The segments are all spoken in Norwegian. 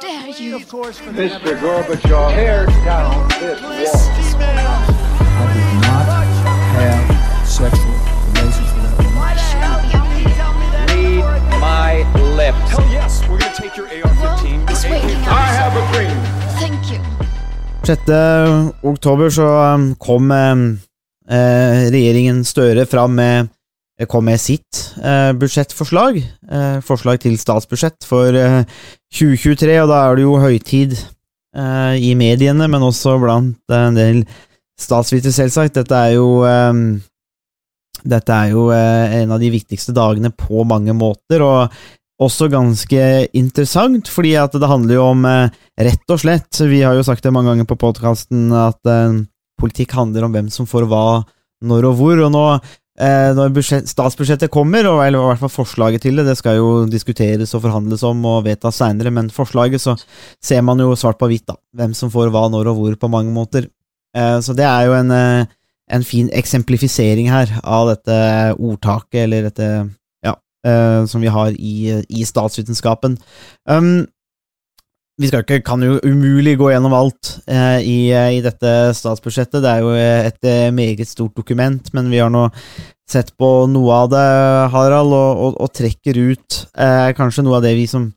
dare you? Mr. Gorbachev, tear down this wall. I did not have sexual relations with that woman. Read my lips. Hell yes, we're gonna take your AR-15. It's your waking up. I have a dream. Thank you. 6. oktober så um, kom um, eh, regjeringen Støre fram med kom med sitt eh, budsjettforslag, eh, forslag til statsbudsjett for eh, 2023, og da er det jo høytid eh, i mediene, men også blant en del statsvitere, selvsagt. Dette er jo eh, Dette er jo eh, en av de viktigste dagene på mange måter, og også ganske interessant, fordi at det handler jo om eh, rett og slett Vi har jo sagt det mange ganger på podkasten at eh, politikk handler om hvem som får hva, når og hvor, og nå eh, når budsjett, statsbudsjettet kommer, og, eller i hvert fall forslaget til det, det skal jo diskuteres og forhandles om og vedtas seinere, men forslaget så ser man jo svart på hvitt, da, hvem som får hva, når og hvor, på mange måter. Eh, så det er jo en, eh, en fin eksemplifisering her av dette ordtaket, eller dette ja, eh, som vi har i, i statsvitenskapen. Um, vi ikke, kan jo umulig gå gjennom alt eh, i, i dette statsbudsjettet. Det er jo et eh, meget stort dokument, men vi har nå sett på noe av det, Harald, og, og, og trekker ut eh, kanskje noe av det vi som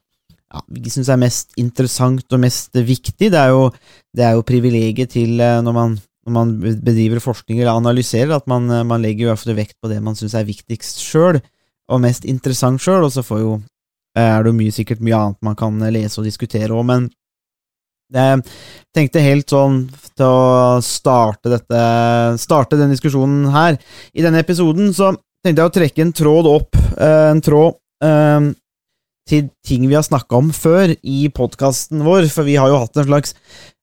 ja, vi syns er mest interessant og mest viktig. Det er jo, det er jo privilegiet til eh, når man, når man bedriver forskning eller analyserer, at man, eh, man legger jo vekt på det man syns er viktigst sjøl, og mest interessant sjøl, og så får jo er det jo mye, sikkert mye annet man kan lese og diskutere òg, men jeg tenkte helt sånn til å starte dette Starte den diskusjonen her. I denne episoden så tenkte jeg å trekke en tråd opp, eh, en tråd eh, til ting vi har snakka om før i podkasten vår, for vi har jo hatt en slags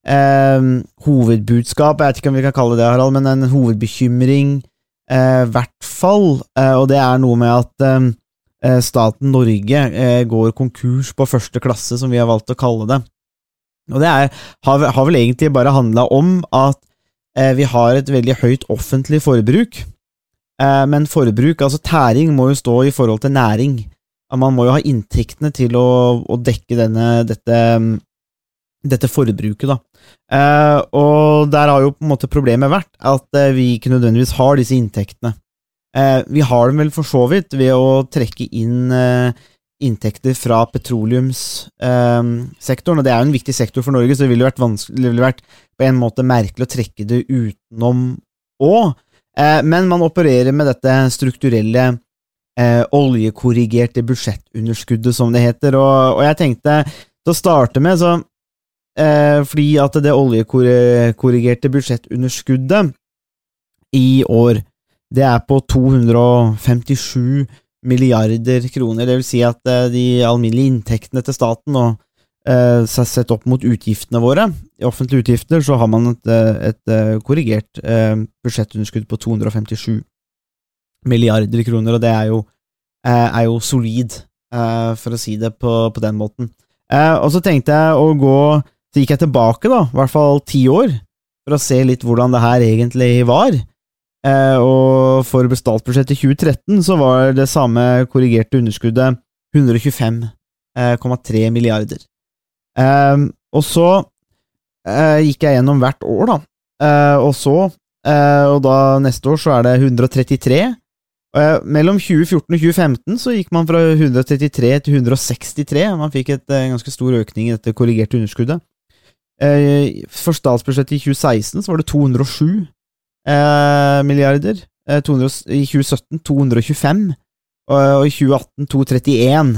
eh, hovedbudskap, jeg vet ikke om vi kan kalle det, Harald, men en hovedbekymring, i hvert fall, og det er noe med at eh, staten Norge eh, går konkurs på første klasse, som vi har valgt å kalle det. Og det er, har, har vel egentlig bare handla om at eh, vi har et veldig høyt offentlig forbruk, eh, men forbruk, altså tæring, må jo stå i forhold til næring. Man må jo ha inntektene til å, å dekke denne, dette, dette forbruket, da. Eh, og der har jo på en måte problemet vært at eh, vi ikke nødvendigvis har disse inntektene. Eh, vi har dem vel for så vidt ved å trekke inn eh, inntekter fra petroleumssektoren, og det er jo en viktig sektor for Norge, så det ville vært, det ville vært på en måte merkelig å trekke det utenom òg. Eh, men man opererer med dette strukturelle eh, oljekorrigerte budsjettunderskuddet, som det heter, og, jeg tenkte til å starte med, så eh, fordi at det oljekorrigerte budsjettunderskuddet i år det er på 257 milliarder kroner. Det vil si at eh, de alminnelige inntektene til staten og eh, sett opp mot utgiftene våre, i offentlige utgifter, så har man et, eh, et korrigert budsjettunderskudd på 257 milliarder kroner, og det er jo, er jo solid, for å si det på, på den måten. Og så tenkte jeg å gå Så gikk jeg tilbake, da, i hvert fall ti år, for å se litt hvordan det her egentlig var. Eh, og for statsbudsjettet 2013 så var det samme korrigerte underskuddet 125,3 milliarder. Eh, og så eh, gikk jeg gjennom hvert år, da. Eh, og så, eh, og da neste år så er det 133. Eh, mellom 2014 og 2015 så gikk man fra 133 til 163. Man fikk et ganske stor økning i dette korrigerte underskuddet. for statsbudsjettet i 2016 så var det 207 eh, milliarder. Eh, 200, I 2017 225, og, og i 2018 231.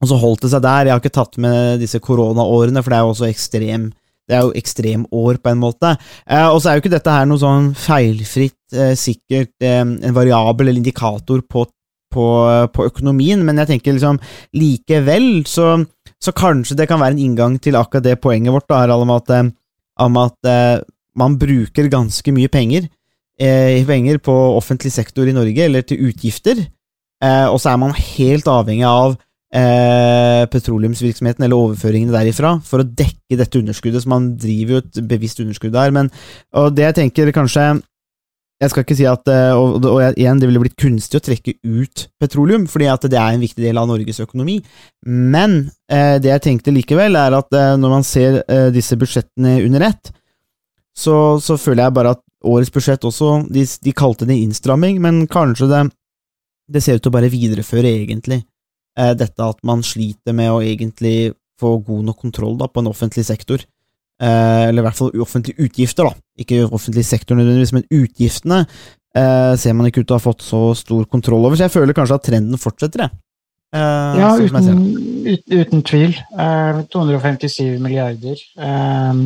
Og så holdt det seg der. Jeg har ikke tatt med disse koronaårene, for det er jo også ekstrem det er jo ekstremår, på en måte. Eh, og så er jo ikke dette her noe sånn feilfritt, eh, sikkert eh, en variabel eller indikator på, på, på, økonomien, men jeg tenker liksom likevel så, så, kanskje det kan være en inngang til akkurat det poenget vårt, da, om at, eh, om at eh, man bruker ganske mye penger, eh, penger på offentlig sektor i Norge, eller til utgifter, eh, og så er man helt avhengig av eh, petroleumsvirksomheten eller overføringene derifra for å dekke dette underskuddet, så man driver jo et bevisst underskudd der. Men og det jeg tenker kanskje jeg skal ikke si at eh, Og, og igjen, det ville blitt kunstig å trekke ut petroleum, fordi at det er en viktig del av Norges økonomi. Men eh, det jeg tenkte likevel, er at eh, når man ser eh, disse budsjettene under ett, så, så føler jeg bare at årets budsjett også De, de kalte det innstramming, men kanskje det, det ser ut til å bare videreføre, egentlig, eh, dette at man sliter med å egentlig få god nok kontroll da, på en offentlig sektor. Eh, eller i hvert fall offentlige utgifter, da. Ikke offentlig sektor nødvendigvis, men utgiftene eh, ser man ikke ut til å ha fått så stor kontroll over, så jeg føler kanskje at trenden fortsetter, jeg. Eh, Ja, uten, ut, uten tvil. Eh, 257 milliarder. Eh,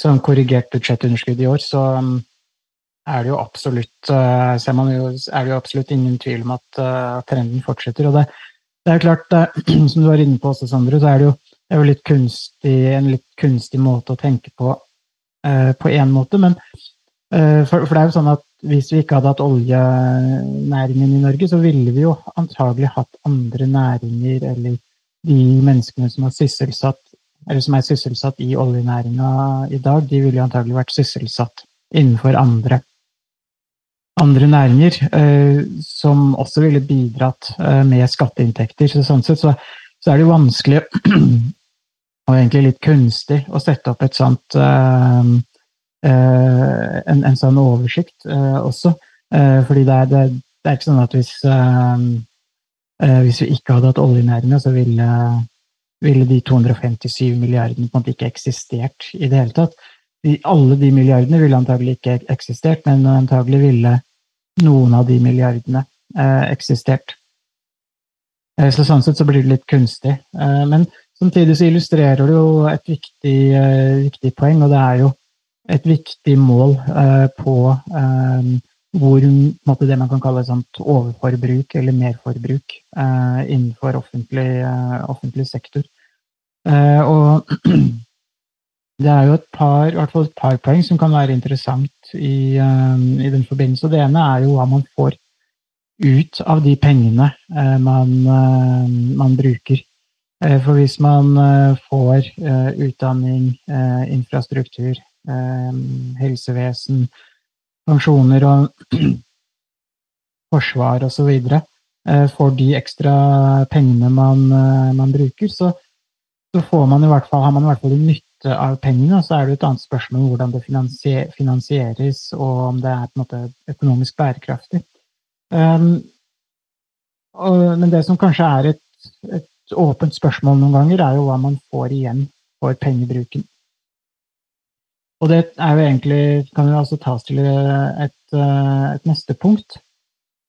som korrigert budsjettunderskudd i år, så um, er det jo absolutt eh, jo, det jo absolutt ingen tvil om at eh, trenden fortsetter. Og det, det er jo klart, eh, som du var inne på også, Sondre, så er det jo, det er jo litt kunstig, en litt kunstig måte å tenke på på én måte. Men for, for det er jo sånn at hvis vi ikke hadde hatt oljenæringen i Norge, så ville vi jo antagelig hatt andre næringer eller de menneskene som har sysselsatt eller som er sysselsatt i oljenæringa i dag, de ville antagelig vært sysselsatt innenfor andre, andre næringer, eh, som også ville bidratt eh, med skatteinntekter. Så sånn sett så, så er det jo vanskelig, og egentlig litt kunstig, å sette opp et sånt eh, eh, en, en sånn oversikt eh, også. Eh, fordi det er, det, det er ikke sånn at hvis, hvis vi ikke hadde hatt oljenæringa, så ville ville de 257 milliardene på en måte ikke eksistert i det hele tatt. De, alle de milliardene ville antagelig ikke eksistert, men antagelig ville noen av de milliardene eh, eksistert. Eh, så sånn sett så blir det litt kunstig. Eh, men samtidig så illustrerer det jo et viktig, eh, viktig poeng, og det er jo et viktig mål eh, på eh, hvor måte, det man kan kalle sånt overforbruk eller merforbruk eh, innenfor offentlig, eh, offentlig sektor. Eh, og det er jo et par, i hvert fall et par poeng som kan være interessant i, eh, i den forbindelse. Det ene er jo hva man får ut av de pengene eh, man, eh, man bruker. For hvis man får utdanning, infrastruktur, helsevesen, pensjoner og forsvar osv. Eh, får de ekstra pengene man, eh, man bruker, så, så fall, har man i hvert fall nytte av pengene. Så er det et annet spørsmål om hvordan det finansier, finansieres, og om det er måte økonomisk bærekraftig. Um, og, men det som kanskje er et, et åpent spørsmål noen ganger, er jo hva man får igjen for pengebruken. Og det er jo egentlig, kan jo altså tas til et, eh, et neste punkt,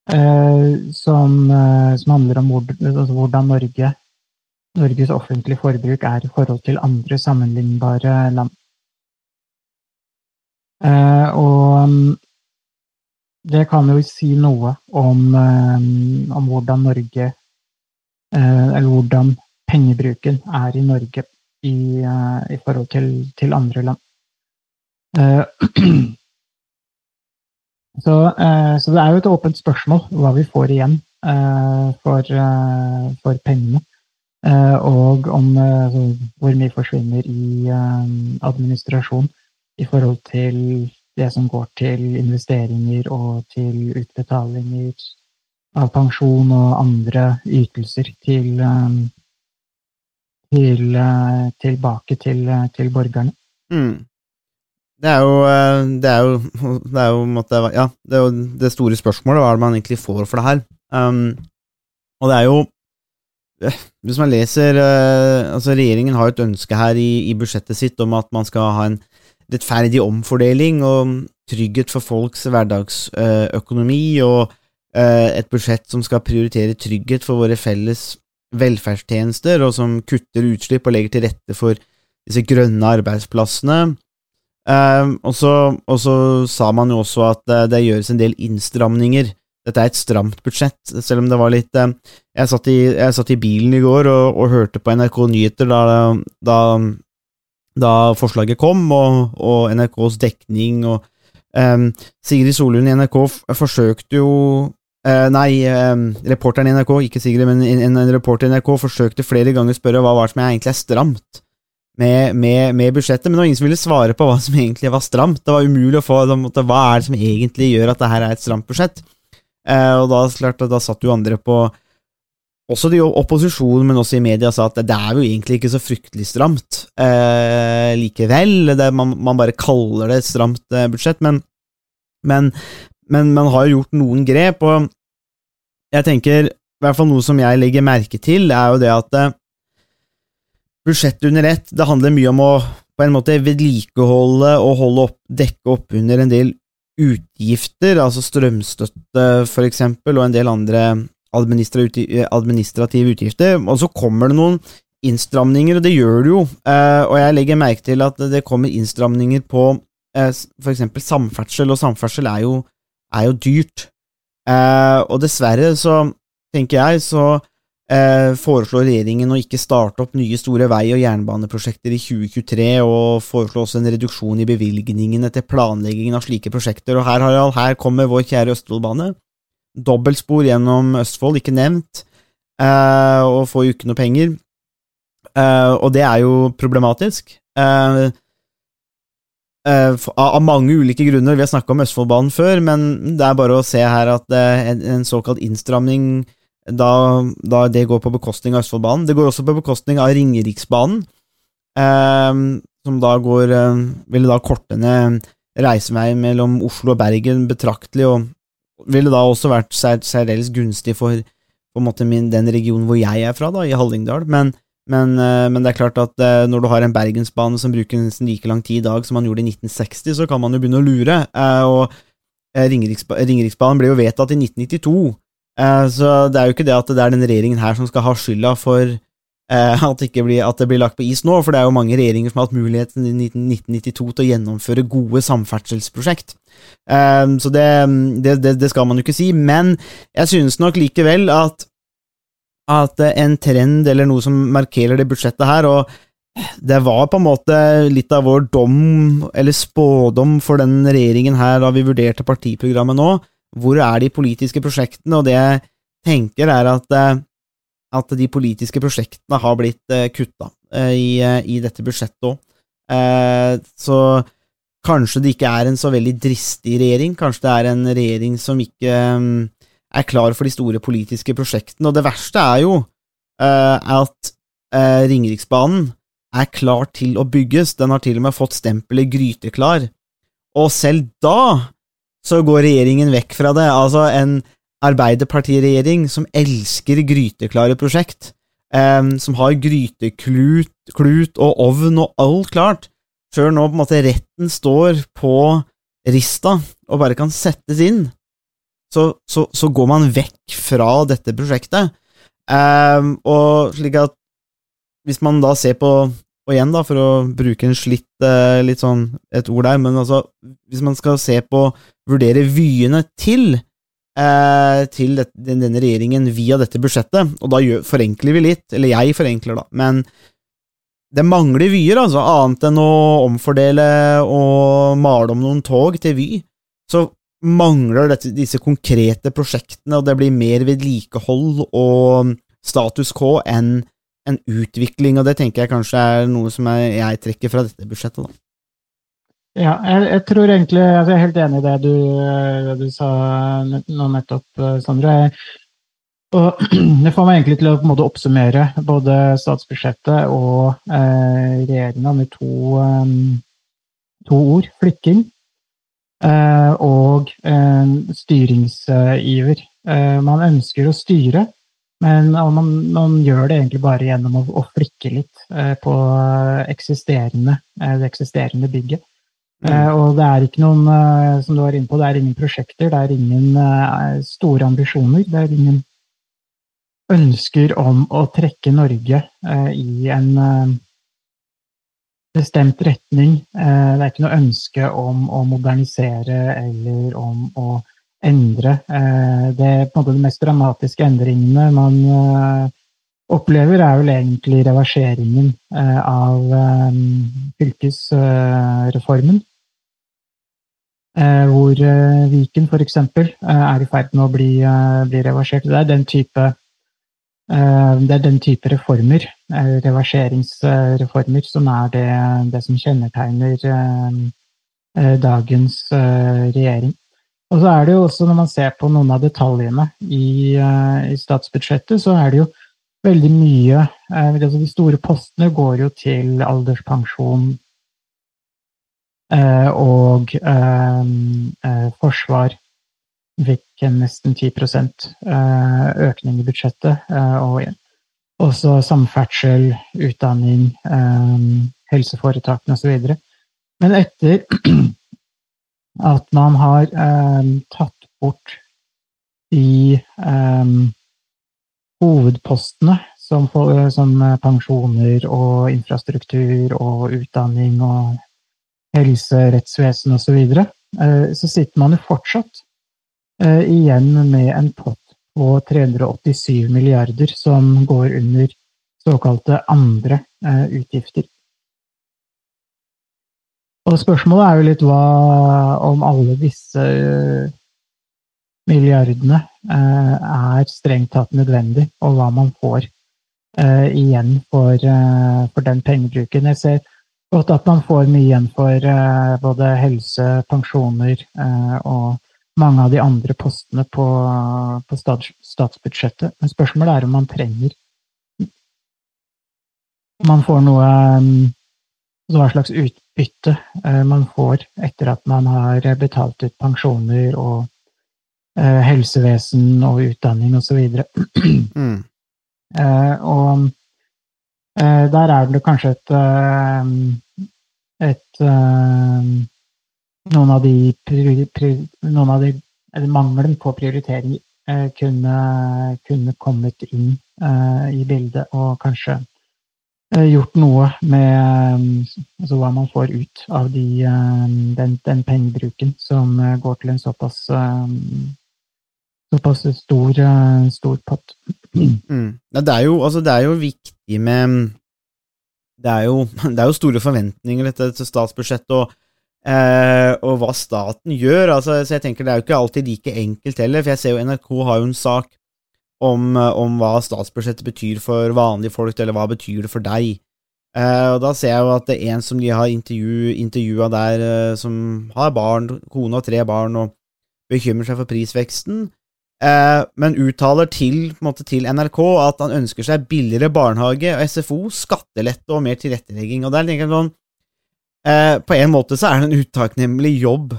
eh, som, eh, som handler om hvor, altså hvordan Norge, Norges offentlige forbruk er i forhold til andre sammenlignbare land. Eh, og mm, det kan jo si noe om, eh, om hvordan Norge eh, Eller hvordan pengebruken er i Norge i, eh, i forhold til, til andre land. Eh, Så, eh, så det er jo et åpent spørsmål hva vi får igjen eh, for, for pengene. Og om altså, hvor mye forsvinner i administrasjon i forhold til det som går til investeringer og til utbetalinger av pensjon og andre ytelser til, til tilbake til, til borgerne. Mm. Det er jo eh, Det er jo, det er jo, måtte, ja, det, er jo det store spørsmålet. Hva er det man egentlig får for det her? Um, og det er jo eh, Hvis man leser eh, altså Regjeringen har jo et ønske her i, i budsjettet sitt om at man skal ha en rettferdig omfordeling og trygghet for folks hverdagsøkonomi, og eh, et budsjett som skal prioritere trygghet for våre felles velferdstjenester, og som kutter utslipp og legger til rette for disse grønne arbeidsplassene. Um, og, så, og så sa man jo også at det, det gjøres en del innstramninger. Dette er et stramt budsjett, selv om det var litt um, jeg, satt i, jeg satt i bilen i går og, og hørte på NRK Nyheter da, da, da forslaget kom, og, og NRKs dekning og um, Sigrid Solund i NRK forsøkte jo uh, Nei, um, reporteren i NRK, ikke Sigrid, men en, en reporter i NRK forsøkte flere ganger å spørre hva var det som egentlig er stramt. Med, med, med budsjettet, men det var ingen som ville svare på hva som egentlig var stramt. Det var umulig å få måtte, Hva er det som egentlig gjør at det her er et stramt budsjett? Eh, og da, klart, da satt jo andre på også de opposisjonen, men også i media, sa at det er jo egentlig ikke så fryktelig stramt eh, likevel. Det, man, man, bare kaller det et stramt eh, budsjett, men, men, men, man har gjort noen grep, og jeg tenker, i hvert fall noe som jeg legger merke til, er jo det at eh, budsjettet under ett, det handler mye om å på en måte vedlikeholde og holde opp, dekke opp under en del utgifter, altså strømstøtte for eksempel, og en del andre administrative utgifter. Og så kommer det noen innstramninger, og det gjør det jo. Eh, og jeg legger merke til at det kommer innstramninger på eh, for eksempel samferdsel, og samferdsel er jo, er jo dyrt. Eh, og dessverre så tenker jeg så eh, foreslår regjeringen å ikke starte opp nye store vei- og jernbaneprosjekter i 2023, og foreslår også en reduksjon i bevilgningene til planleggingen av slike prosjekter. Og her, Harald, her kommer vår kjære Østfoldbane. Dobbeltspor gjennom Østfold, ikke nevnt, eh, og får jo ikke noe penger. Eh, og det er jo problematisk. Eh, Uh, av mange ulike grunner. Vi har snakka om Østfoldbanen før, men det er bare å se her at en, en, såkalt innstramning da, da, det går på bekostning av Østfoldbanen. Det går også på bekostning av Ringeriksbanen, eh, som da går eh, Ville da korte ned reiseveien mellom Oslo og Bergen betraktelig, og ville da også vært særdeles gunstig for på en måte min, den regionen hvor jeg er fra, da, i Hallingdal. Men, men, eh, men, det er klart at eh, når du har en bergensbane som bruker nesten like lang tid i dag som man gjorde i 1960, så kan man jo begynne å lure. Eh, og eh, Ringeriksbanen ble jo vedtatt i 1992. Eh, så det er jo ikke det at det er denne regjeringen her som skal ha skylda for eh, at, det blir, at det blir lagt på is nå, for det er jo mange regjeringer som har hatt muligheten i 1992 til å gjennomføre gode samferdselsprosjekt. Eh, så det, det, det, skal man jo ikke si, men jeg synes nok likevel at, at en trend eller noe som markerer det budsjettet her, og det var på en måte litt av vår dom, eller spådom, for den regjeringen her da vi vurderte partiprogrammet nå, hvor er de politiske prosjektene, og det jeg tenker er at, eh, at de politiske prosjektene har blitt eh, kutta eh, i, i dette budsjettet òg. Så kanskje det ikke er en så veldig dristig regjering, kanskje det er en regjering som ikke er klar for de store politiske prosjektene, og det verste er jo at Ringeriksbanen er klar til å bygges, den har til og med fått stempelet gryteklar, og selv da så går regjeringen vekk fra det. Altså en arbeiderpartiregjering som elsker gryteklare prosjekt, um, som har gryteklut klut og ovn og alt klart, før nå på en måte retten står på rista og bare kan settes inn, så, så, så går man vekk fra dette prosjektet. Um, og slik at hvis man da ser på og igjen, da, for å bruke en slitt eh, litt sånn et ord der, men altså, hvis man skal se på vurdere vyene til eh, til denne regjeringen via dette budsjettet, og da forenkler vi litt, eller jeg forenkler, da, men det mangler vyer, altså, annet enn å omfordele og male om noen tog til Vy, så mangler dette, disse konkrete prosjektene, og det blir mer vedlikehold og status quo enn en utvikling, og det tenker jeg kanskje er noe som jeg, trekker fra dette budsjettet. da. Ja, jeg, jeg, tror egentlig altså Jeg er helt enig i det du, det du sa nå nettopp, Sondre. Og det får meg egentlig til å på en måte oppsummere både statsbudsjettet og eh, regjeringa med to, um, to, ord. Flikking eh, og eh, styringsiver. Eh, man ønsker å styre, men man, man, gjør det egentlig bare gjennom å, å flikke litt eh, på eksisterende, eh, det eksisterende bygget. Mm. Eh, og det er ikke noen, som du var inne på, det er ingen prosjekter, det er ingen store ambisjoner. Det er ingen ønsker om å trekke Norge i en bestemt retning. Det er ikke noe ønske om å modernisere eller om å endre. Eh, det, de mest dramatiske endringene man eh, opplever, er vel egentlig reverseringen eh, av fylkesreformen. Hvor Viken f.eks. er i ferd med å bli, bli reversert. Det er type Det er den type reformer, reverseringsreformer, som er det, det som kjennetegner dagens regjering. Og så er det jo også, når man ser på noen av detaljene i, eh, i statsbudsjettet, så er det jo veldig mye eh, altså De store postene går jo til alderspensjon eh, og forsvar. Fikk nesten 10 eh, økning i budsjettet. Og også samferdsel, utdanning, helseforetakene osv. Men etter at man har eh, tatt bort de eh, hovedpostene som, for- som pensjoner og infrastruktur og utdanning og helse, rettsvesen osv., så, eh, så sitter man jo fortsatt eh, igjen med en pott på 387 milliarder som går under såkalte andre eh, utgifter. Og spørsmålet er jo litt hva om alle disse eh, milliardene eh, er strengt tatt nødvendig, og hva man får eh, igjen for, for den pengebruken. Jeg ser godt at man får mye igjen for både helse, pensjoner og mange av de andre postene på, på stats, statsbudsjettet. Men spørsmålet er om man trenger Om man får noe mm, hva slags utbytte eh, man får etter at man har betalt ut pensjoner og eh, helsevesen og utdanning osv. Mm. Eh, og eh, der er det kanskje et, eh, et eh, Noen av de, noen av de eller mangelen på prioritering eh, kunne, kunne kommet inn eh, i bildet og kanskje eh, gjort noe med eh, altså hva man får ut av de, eh, den, den pengebruken som eh, går til en såpass eh, såpass stor, eh, stor pott. Mm. Det, er jo, altså, det er jo viktig med det er, jo, det er jo store forventninger dette til statsbudsjettet og, eh, og hva staten gjør. Altså, så jeg tenker Det er jo ikke alltid like enkelt heller, for jeg ser jo NRK har jo en sak om, om hva statsbudsjettet betyr for vanlige folk, eller hva betyr det for deg. Eh, og Da ser jeg jo at det er en som de har intervju, intervjua der, eh, som har barn, kone og tre barn, og bekymrer seg for prisveksten eh, men uttaler til, måte, til NRK at han ønsker seg billigere barnehage og SFO, skattelette og mer tilrettelegging. Og der tenker jeg sånn eh, På en måte så er det en utakknemlig jobb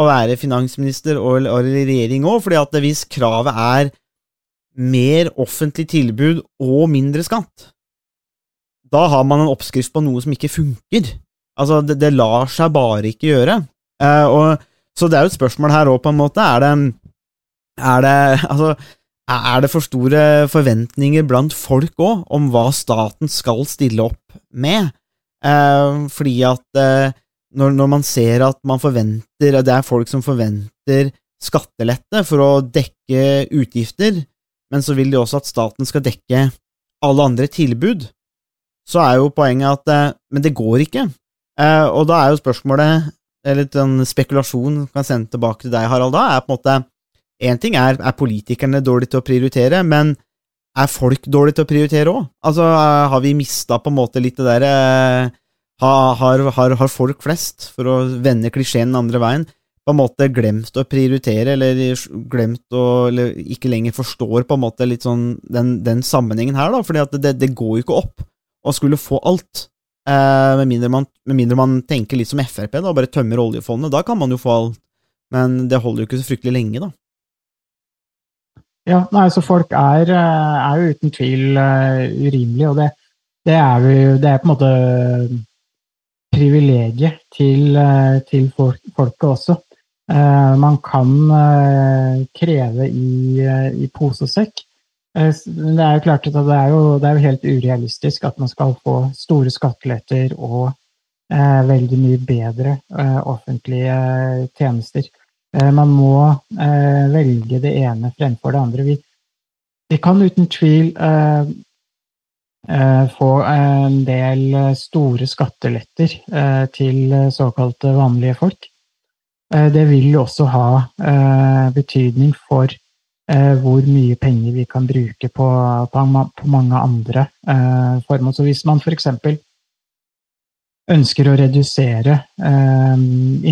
å være finansminister og, og regjering òg, fordi at hvis kravet er mer offentlig tilbud og mindre skatt, da har man en oppskrift på noe som ikke funker. Altså, det, det lar seg bare ikke gjøre. Eh, og, så det er jo et spørsmål her òg, på en måte. Er det er det, altså, er det for store forventninger blant folk òg om hva staten skal stille opp med? Eh, fordi at eh, når, når, man ser at man forventer Det er folk som forventer skattelette for å dekke utgifter, men så vil de også at staten skal dekke alle andre tilbud, så er jo poenget at eh, Men det går ikke. Eh, og da er jo spørsmålet, eller litt sånn spekulasjon kan sende tilbake til deg, Harald, da, er på en måte Én ting er er politikerne dårlige til å prioritere, men er folk dårlige til å prioritere òg? Altså, har vi mista på en måte litt det derre har, har, har, folk flest, for å vende klisjeen den andre veien, på en måte glemt å prioritere, eller glemt å Eller ikke lenger forstår på en måte litt sånn den, den sammenhengen her, da, fordi at det, det går jo ikke opp å skulle få alt. Eh, med, mindre man, med mindre man tenker litt som Frp, da, bare tømmer oljefondet. Da kan man jo få alt, men det holder jo ikke så fryktelig lenge, da. Ja, nei, så folk er, er jo uten tvil uh, urimelige, og det, det, er jo Det er på en måte privilegiet til, uh, til folk, folket også. Uh, man kan kreve i, i pose og sekk. det er jo klart at det er jo, det er jo helt urealistisk at man skal få store skatteletter og veldig mye bedre offentlige tjenester. Man må eh, velge det ene fremfor det andre. Vi, vi kan uten tvil eh, eh, få en del store skatteletter til såkalte vanlige folk. Det vil også ha betydning for eh, hvor mye penger vi kan bruke på, mange andre eh, formål. Så hvis man f.eks. ønsker å redusere eh,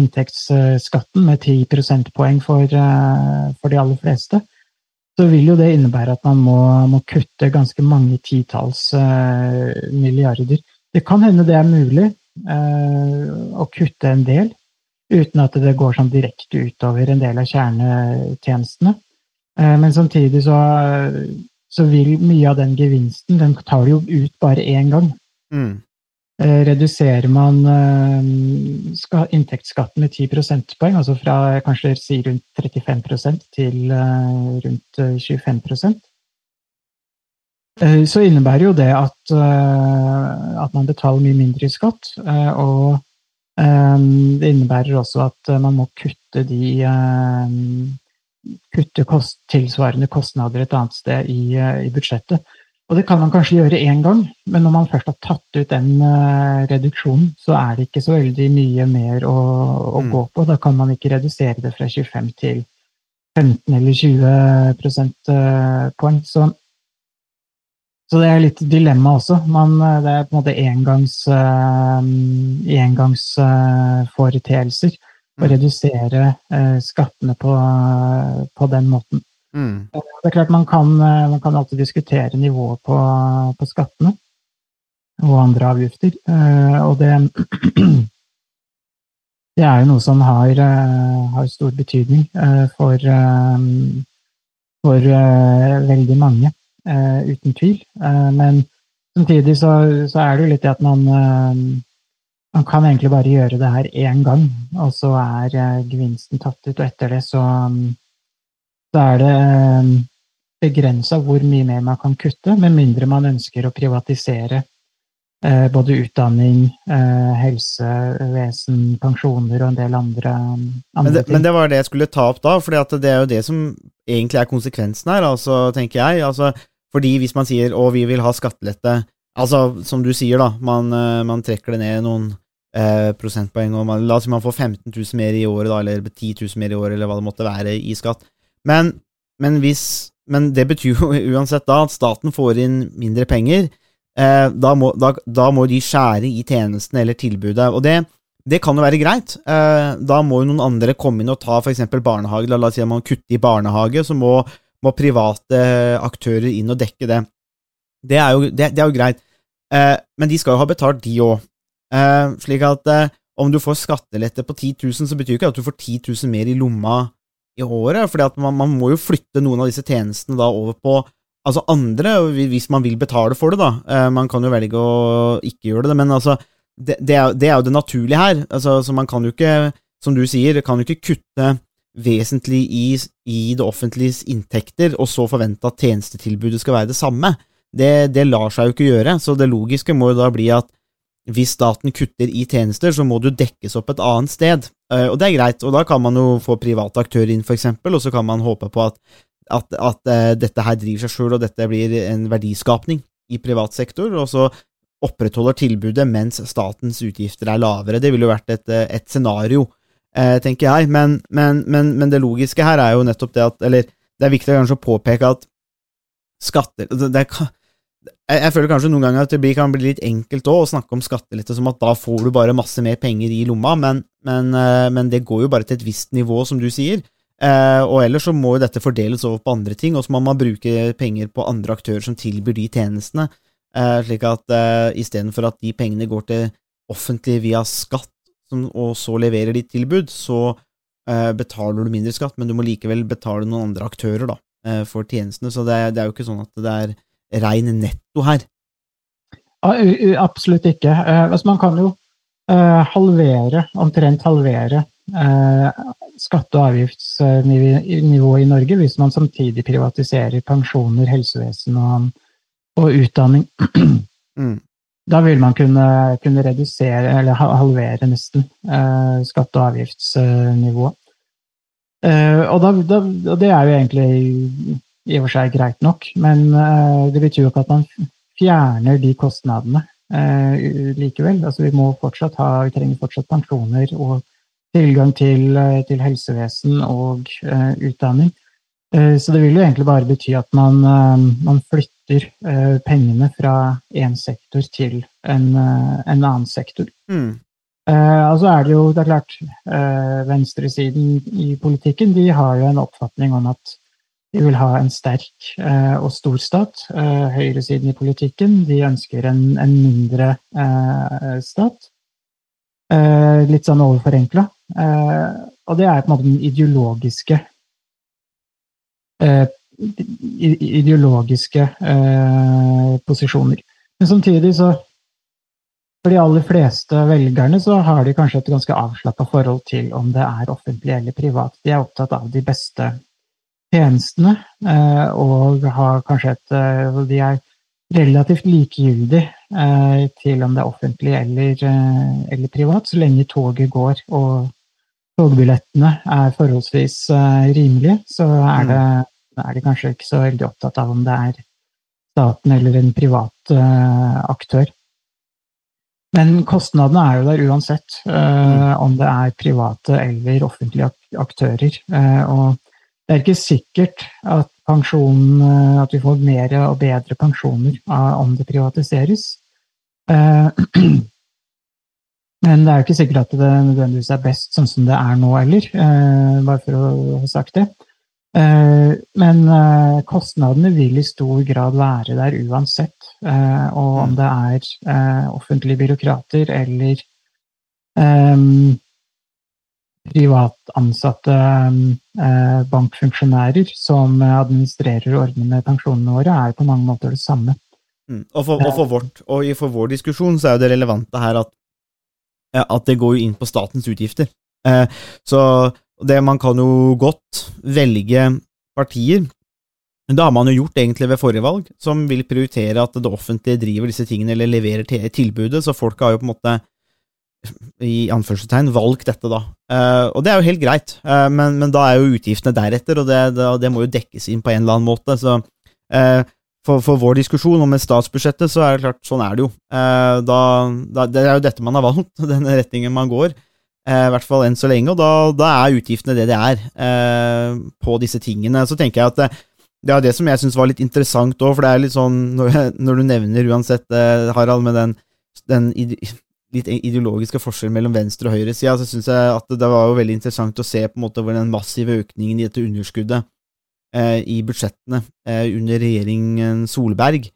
inntektsskatten med 10 prosentpoeng for, eh, for de aller fleste, så vil jo det innebære at man må, må kutte ganske mange titalls eh, milliarder. Det kan hende det er mulig eh, å kutte en del, uten at det går sånn direkte utover en del av kjernetjenestene. Eh, men samtidig så, så vil mye av den gevinsten, den tar du jo ut bare én gang. Mm. Eh, Reduserer man skal ska- inntektsskatten med 10 prosentpoeng, altså fra kanskje si rundt 35 til eh, rundt eh, 25 eh, så innebærer jo det at, eh, at man betaler mye mindre i skatt. eh, Og eh, det innebærer også at eh, man må kutte de eh, kutte kost, tilsvarende kostnader et annet sted i, eh, i budsjettet. Og det kan man kanskje gjøre én gang, men når man først har tatt ut den eh, reduksjonen, så er det ikke så veldig mye mer å, å Mm. gå på. Da kan man ikke redusere det fra 25 til 15 eller 20 prosentpoeng. Så, så det er litt dilemma også. Man, eh, det er på en måte engangs, uh, engangsforeteelser å Mm. redusere uh, skattene på, på den måten. Mm. Det er klart man kan, eh, man kan alltid diskutere nivået på, på skattene og andre avgifter. eh, Og det, det er jo noe som har, eh, har stor betydning eh, for, eh, for eh, veldig mange, eh, uten tvil. Eh, Men samtidig så, så er det jo litt det at man eh, man kan egentlig bare gjøre det her én gang, og så er eh, gevinsten tatt ut. Og etter det så, mm, så er det begrensa hvor mye mer man kan kutte, med mindre man ønsker å privatisere eh, både utdanning, eh, helsevesen, pensjoner og en del andre, andre Men, det, ting. men det var det jeg skulle ta opp da, for det er jo det som egentlig er konsekvensen her, altså, tenker jeg. Altså, fordi hvis man sier å, vi vil ha skattelette, altså som du sier, da, man, eh, man trekker det ned noen eh, prosentpoeng, og man, la oss si man får 15 000 mer i året, da, eller 10 000 mer i året, eller hva det måtte være i skatt. Men, men, hvis, men det betyr jo uansett da at staten får inn mindre penger. Eh, da, må, da, da må de skjære i tjenestene eller tilbudet. Og det, det kan jo være greit. Eh, da må jo noen andre komme inn og ta f.eks. barnehage. La oss si at man kutter i barnehage, så må, må private aktører inn og dekke det. Det er jo, det, det er jo greit. Eh, men de skal jo ha betalt, de òg. Eh, slik at eh, om du får skattelette på 10 000, så betyr ikke at du får 10 000 mer i lomma i året. at man, man må jo flytte noen av disse tjenestene da over på altså andre, hvis man vil betale for det, da. Eh, man kan jo velge å ikke gjøre det, men altså, det, det, er, det er jo det naturlige her. Altså, så man kan jo ikke, som du sier, kan jo ikke kutte vesentlig i, i det offentliges inntekter, og så forvente at tjenestetilbudet skal være det samme. Det, det lar seg jo ikke gjøre, så det logiske må jo da bli at hvis staten kutter i tjenester, så må du dekkes opp et annet sted. Eh, Og det er greit, og da kan man jo få private aktører inn, eksempel, og så kan man håpe på at, at, at eh, dette her driver seg sjøl, og dette blir en verdiskapning i privat sektor, og så opprettholder tilbudet mens statens utgifter er lavere. Det ville jo vært et, eh, et scenario, tenker jeg, men, men, men, men det logiske her er jo nettopp det at Eller det er viktig kanskje å påpeke at skatter det, det, kan- jeg, føler kanskje noen ganger at det kan bli litt enkelt også, å snakke om skattelette som at da får du bare masse mer penger i lomma, men, men, eh, men det går jo bare til et visst nivå, som du sier. Eh, og ellers så må jo dette fordeles over på andre ting, og så må man bruke penger på andre aktører som tilbyr de tjenestene, eh, slik at eh, istedenfor at de pengene går til offentlig via skatt, som, og så leverer ditt tilbud, så eh, betaler du mindre skatt, men du må likevel betale noen andre aktører da, eh, for tjenestene, så det, det er jo ikke sånn at det er rein netto her. Absolutt ikke. Eh, altså man kan jo eh, halvere, omtrent halvere eh, skatte- og avgiftsnivået i Norge hvis man samtidig privatiserer pensjoner, helsevesen og, og utdanning. Mm. Da vil man kunne, kunne redusere, eller halvere nesten, eh, skatte- og avgiftsnivået. Eh, og, da, da, det er jo egentlig i og for seg greit nok, men eh, det betyr jo ikke at man fjerner de kostnadene eh, likevel. Altså, vi må fortsatt ha, vi trenger fortsatt pensjoner og tilgang til, eh, til helsevesen og eh, utdanning. Så det vil jo egentlig bare bety at man, man flytter eh, pengene fra én sektor til en, eh, en annen sektor. Mm. Eh, altså er det jo, det er klart, eh, venstresiden i politikken de har jo en oppfatning om at de vil ha en sterk eh, og stor stat. Eh, høyresiden i politikken de ønsker en, en mindre eh, stat. Eh, litt sånn overforenkla. Eh, og det er på en måte den ideologiske eh, ideologiske eh, posisjoner. Men samtidig så for de aller fleste velgerne så har de kanskje et ganske avslappa forhold til om det er offentlig eller privat. De er opptatt av de beste tjenestene eh, og har kanskje et eh, De er relativt likegyldig eh, til om det er offentlig eller, eh, eller privat, så lenge toget går og togbillettene er forholdsvis eh, rimelige, så er det, er de kanskje ikke så veldig opptatt av om det er staten eller en privat eh, aktør. Men kostnadene er jo der uansett, eh, om det er private eller offentlige ak aktører. Eh, og det er ikke sikkert at pensjon, at vi får mer og bedre pensjoner om det privatiseres. Men det er jo ikke sikkert at det nødvendigvis er best sånn som det er nå heller, eh, bare for å ha sagt det. Eh, Men eh, kostnadene vil i stor grad være der uansett. eh, Og om det er offentlige byråkrater eller privatansatte privat ansatte eh, bankfunksjonærer som administrerer og ordner med pensjonene våre, er på mange måter det samme. Mm. Og, for, og, for vårt, og for vår diskusjon så er jo det relevante her at, at det går inn på statens utgifter. Så det man kan jo godt velge partier. Men Det har man jo gjort egentlig ved forrige valg, som vil prioritere at det offentlige driver disse tingene eller leverer til tilbudet, så folk har jo på en måte i anførselstegn valgt dette, da. Uh, og det er jo helt greit, uh, men, men da er jo utgiftene deretter, og det, det, det må jo dekkes inn på en eller annen måte. så uh, for, for vår diskusjon om statsbudsjettet, så er det klart, sånn er det jo. Da, da, det er jo dette man har valgt, denne retningen man går, i hvert fall enn så lenge, og da, da er utgiftene det det er eh, på disse tingene. Så tenker jeg at det, det er det som jeg syns var litt interessant òg, for det er litt sånn, når, du nevner uansett, eh, Harald, med den, den litt ideologiske forskjellen mellom venstre- og høyresida, så syns jeg at det var jo veldig interessant å se på en måte hvor den massive økningen i dette underskuddet eh, i budsjettene eh, under regjeringen Solberg.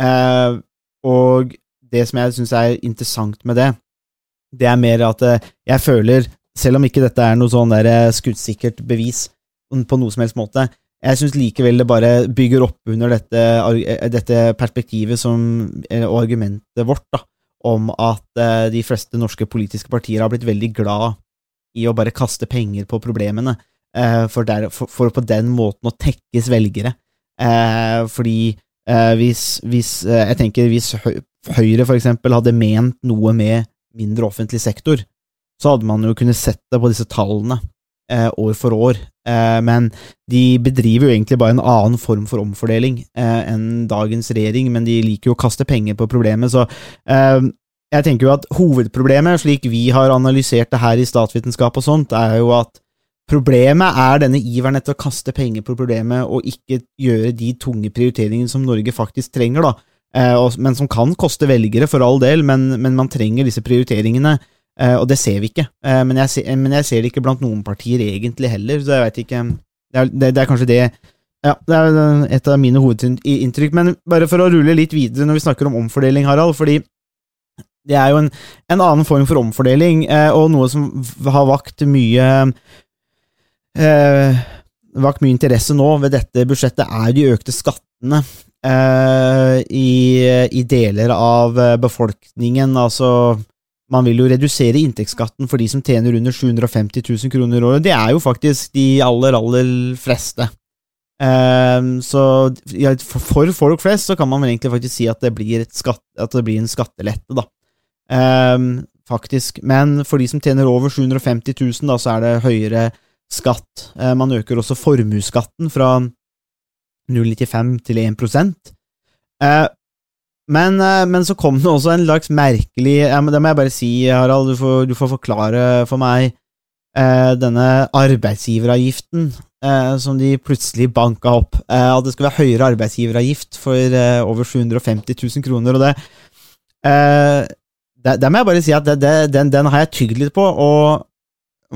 Eh, og det som jeg syns er interessant med det, det er mer at eh, jeg føler, selv om ikke dette er noe sånn der eh, skuddsikkert bevis på noe som helst måte, jeg syns likevel det bare bygger opp under dette, eh, dette perspektivet som, og argumentet vårt da, om at de fleste norske politiske partier har blitt veldig glad i å bare kaste penger på problemene, for, der, for, for på den måten å tekkes velgere. Fordi hvis, hvis Jeg tenker hvis Høyre for eksempel hadde ment noe med mindre offentlig sektor, så hadde man jo kunnet sett det på disse tallene eh, år for år. Eh, men de bedriver jo egentlig bare en annen form for omfordeling eh, enn dagens regjering, men de liker jo å kaste penger på problemet, så eh, jeg tenker jo at hovedproblemet, slik vi har analysert det her i statsvitenskap og sånt, er jo at problemet er denne iveren etter å kaste penger på problemet og ikke gjøre de tunge prioriteringene som Norge faktisk trenger, da. Eh, men som kan koste velgere, for all del, men, men man trenger disse prioriteringene. Eh, og det ser vi ikke. Eh, men, jeg ser, men jeg ser det ikke blant noen partier egentlig heller, så jeg veit ikke det er, det, det er kanskje det Ja, det er et av mine hovedinntrykk. Men bare for å rulle litt videre når vi snakker om omfordeling, Harald, fordi det er jo en, en annen form for omfordeling, og noe som har vakt mye eh, Vakt mye interesse nå ved dette budsjettet, er de økte skattene i, i deler av eh, befolkningen. Altså, man vil jo redusere inntektsskatten for de som tjener under 750 000 kroner året. Det er jo faktisk de aller, aller fleste. Eh, så for, folk flest så kan man vel egentlig faktisk si at det blir, skatt, at det blir en skattelette, da. Eh, faktisk. Men for de som tjener over 750 000, da, så er det høyere skatt. Eh, man øker også formuesskatten fra 0,95 til 1 eh, men, eh, men så kom det også en slags merkelig ja, Det må jeg bare si, Harald, du får, du får forklare for meg. eh, denne arbeidsgiveravgiften eh, som de plutselig banka opp. Eh, at det skal være høyere arbeidsgiveravgift for eh, over 750 000 kroner. og det der, der må jeg bare si at det, det, den, den har jeg tygd litt på, og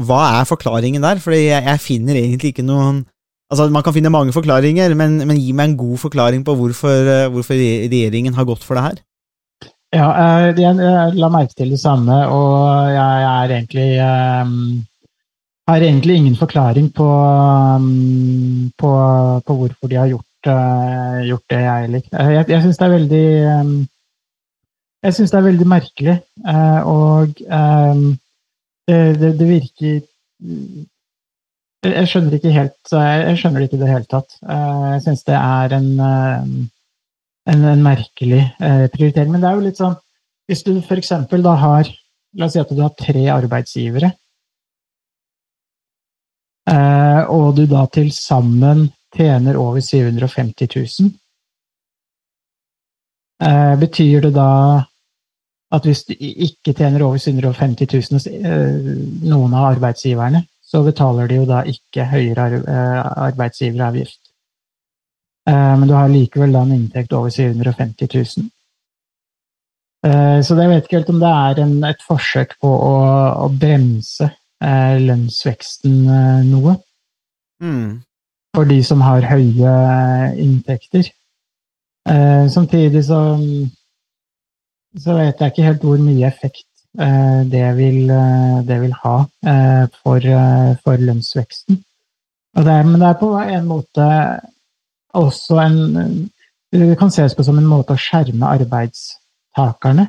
hva er forklaringen der? Fordi jeg, jeg finner egentlig ikke noen Altså, Man kan finne mange forklaringer, men, men gi meg en god forklaring på hvorfor, eh, hvorfor regjeringen har gått for det her. Ja, eh, jeg, jeg la merke til det samme, og jeg, jeg er egentlig um, har egentlig ingen forklaring på, um, på, på hvorfor de har gjort, gjort det, jeg heller. Jeg, jeg syns det er veldig Jeg syns det er veldig merkelig, og det, det, det, virker jeg skjønner ikke helt Jeg skjønner det ikke i det hele tatt. Jeg syns det er en, en, en merkelig prioritering. Men det er jo litt sånn Hvis du f.eks. da har La oss si at du har tre arbeidsgivere. Og du da til sammen tjener over 750 000. Betyr det da at hvis du ikke tjener over 750 000 hos noen av arbeidsgiverne, så betaler de jo da ikke høyere arbeidsgiveravgift. Men du har likevel da en inntekt over 750 000. Så jeg vet ikke helt om det er en, et forsøk på å, å bremse lønnsveksten noe. Mm. For de som har høye inntekter. Samtidig så, så vet jeg ikke helt hvor mye effekt det vil, det vil ha for, for lønnsveksten. Det er, men det er på en måte også en Det kan ses på som en måte å skjerme arbeidstakerne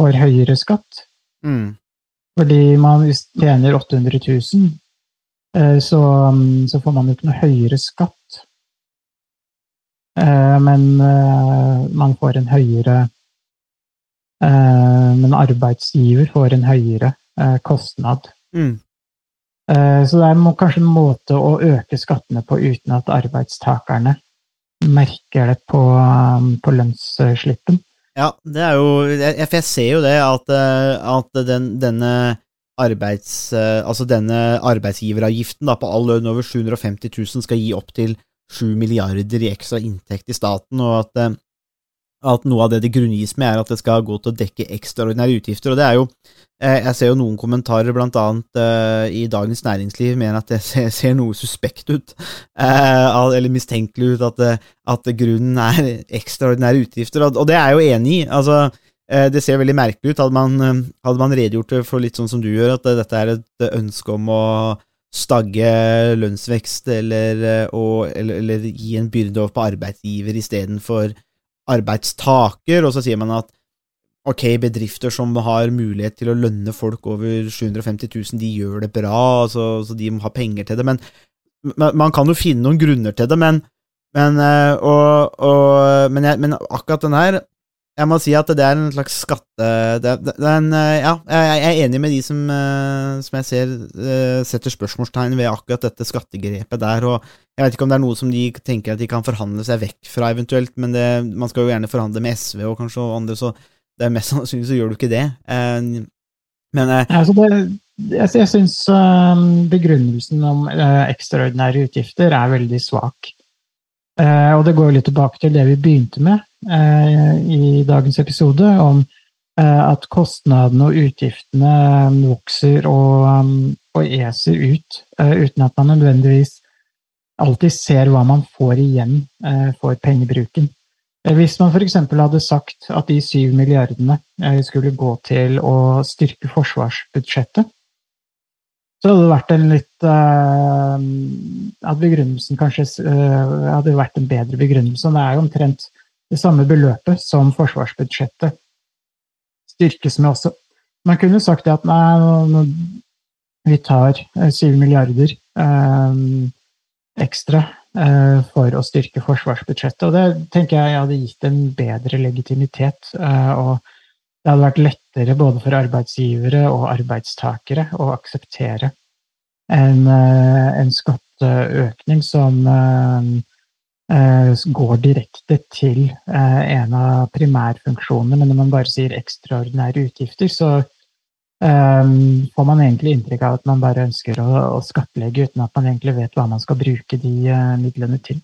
for høyere skatt. Mm. Fordi man tjener 800 000, så, så får man jo ikke noe høyere skatt. Men man får en høyere Men arbeidsgiver får en høyere kostnad. Mm. Så det er kanskje en måte å øke skattene på uten at arbeidstakerne merker det på, på lønnsslippen. Ja, det er jo jeg, jeg ser jo det at, at den, denne arbeids... Altså denne arbeidsgiveravgiften da, på all lønn over 750 000 skal gi opptil 7 milliarder i ekstra inntekt i staten, og at, at noe av det det grunngis med, er at det skal gå til å dekke ekstraordinære utgifter. og det er jo Jeg ser jo noen kommentarer, blant annet i Dagens Næringsliv, mener at det ser, noe suspekt ut, eller mistenkelig ut, at, at grunnen er ekstraordinære utgifter, og, og det er jeg jo enig i. altså det ser veldig merkelig ut. Hadde man, hadde man redegjort for litt sånn som du gjør, at dette er et ønske om å stagge lønnsvekst eller, eller, eller gi en byrde over på arbeidsgiver istedenfor arbeidstaker, og så sier man at ok, bedrifter som har mulighet til å lønne folk over 750 000, de gjør det bra, så, så de må ha penger til det, men man kan jo finne noen grunner til det, men, men, og, og, men, jeg, men akkurat den her jeg må si at det er en slags skatte... Det, det, det en, ja, jeg er enig med de som, som jeg ser setter spørsmålstegn ved akkurat dette skattegrepet der, og jeg vet ikke om det er noe som de tenker at de kan forhandle seg vekk fra eventuelt, men det, man skal jo gjerne forhandle med SV og kanskje andre, så det er mest sannsynlig så gjør du ikke det. Men altså det, Jeg, jeg syns begrunnelsen om ekstraordinære utgifter er veldig svak. Og det går litt tilbake til det vi begynte med i dagens episode, om at kostnadene og utgiftene vokser og, og eser ut, uten at man nødvendigvis alltid ser hva man får igjen for pengebruken. Hvis man f.eks. hadde sagt at de syv milliardene skulle gå til å styrke forsvarsbudsjettet, så hadde det vært en litt At begrunnelsen kanskje hadde vært en bedre begrunnelse. Det er jo omtrent det samme beløpet som forsvarsbudsjettet styrkes med også. Man kunne sagt at nei, vi tar syv milliarder ekstra for å styrke forsvarsbudsjettet. Og det tenker jeg hadde gitt en bedre legitimitet. Og det hadde vært lettere både for arbeidsgivere og arbeidstakere å akseptere en, en skatteøkning som går direkte til en av primærfunksjonene. Men når man bare sier ekstraordinære utgifter, så, um, får man egentlig inntrykk av at man bare ønsker å, å skattlegge uten at man egentlig vet hva man skal bruke de midlene til.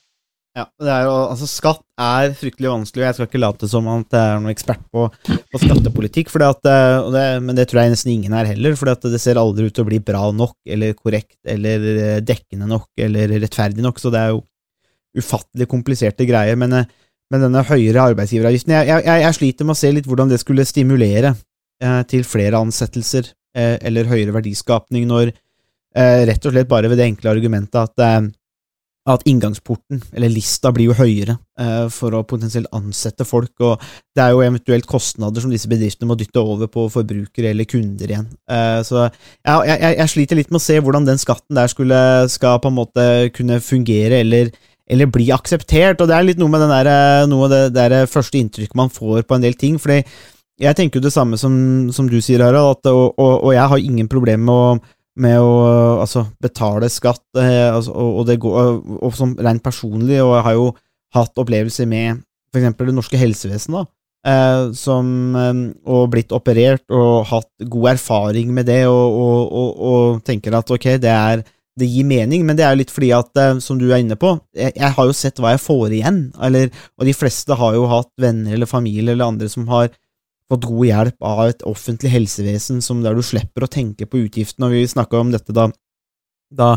Ja, er jo, altså Skatt er fryktelig vanskelig, og jeg skal ikke late som at jeg er noen ekspert på, på skattepolitikk, for det, men det tror jeg nesten ingen er heller, for det ser aldri ut til å bli bra nok, eller korrekt, eller eh, dekkende nok, eller rettferdig nok, så det er jo ufattelig kompliserte greier. Men, men denne høyere arbeidsgiveravgiften jeg, jeg, jeg, sliter med å se litt hvordan det skulle stimulere eh, til flere ansettelser eh, eller høyere verdiskapning, når eh, rett og slett bare ved det enkle argumentet at eh, at inngangsporten, eller lista, blir jo høyere eh, for å potensielt ansette folk, og det er jo eventuelt kostnader som disse bedriftene må dytte over på forbrukere eller kunder igjen. Eh, så jeg, jeg, jeg, sliter litt med å se hvordan den skatten der skulle, skal på en måte kunne fungere, eller, eller bli akseptert, og det er litt noe med der, eh, noe det der første inntrykket man får på en del ting, fordi jeg tenker jo det samme som, som du sier, Harald, at, og, og, og jeg har ingen problemer med å med å altså, betale skatt, eh, altså, og, og, det går, og, som rent personlig, og jeg har jo hatt opplevelser med for eksempel det norske helsevesenet, eh, som, eh, og blitt operert og hatt god erfaring med det, og, tenker at ok, det, er, det gir mening, men det er jo litt fordi at, eh, som du er inne på, jeg, jeg, har jo sett hva jeg får igjen, eller, og de fleste har jo hatt venner eller familie eller andre som har fått god hjelp av et offentlig helsevesen som der du slipper å tenke på utgiftene. og Vi snakka om dette da, da,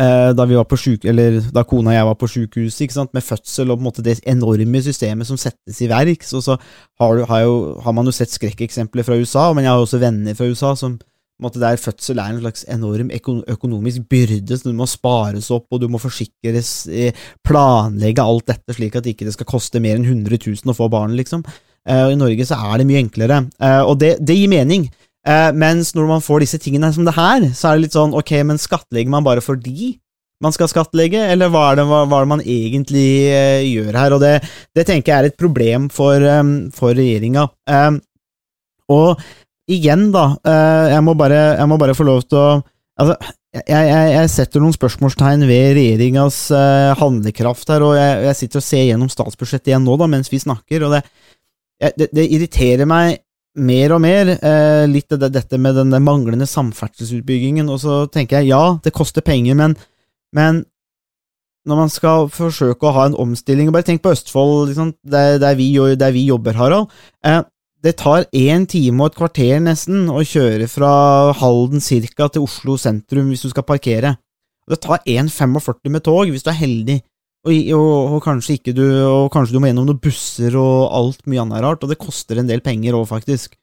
eh, da, vi var på syk, eller da kona og jeg var på sjukehuset, med fødsel og på en måte det enorme systemet som settes i verk. Så, så har, har, jo, har, man jo sett skrekkeksempler fra USA, men jeg har også venner fra USA som måte, der fødsel er en slags enorm økonomisk byrde, så du må spares opp, og du må forsikres, eh, planlegge alt dette slik at det ikke skal koste mer enn 100 000 å få barn, liksom. Eh, I Norge så er det mye enklere, eh, og det, det gir mening. Mens når man får disse tingene som det her, så er det litt sånn ok, men skattlegger man bare fordi man skal skattlegge, eller hva er det, hva, hva er det man egentlig gjør her? Og det, det, tenker jeg er et problem for, um, regjeringa. Og igjen, da, uh, jeg, må bare, jeg, må bare, få lov til å Altså, jeg, jeg, jeg setter noen spørsmålstegn ved regjeringas uh, handlekraft her, og jeg, sitter og ser gjennom statsbudsjettet igjen nå, da, mens vi snakker, og det, det, det, irriterer meg mer og mer, eh, litt det, dette med den manglende samferdselsutbyggingen. Og så tenker jeg ja, det koster penger, men, men når man skal forsøke å ha en omstilling og Bare tenk på Østfold, liksom, der, der, vi, der, vi, jobber, Harald. Eh, det tar én time og et kvarter nesten å kjøre fra Halden cirka til Oslo sentrum hvis du skal parkere. Det tar 1,45 med tog hvis du er heldig. Og, og, og, kanskje du Og kanskje du må gjennom noen busser og alt mye annet rart, og det koster en del penger òg, faktisk.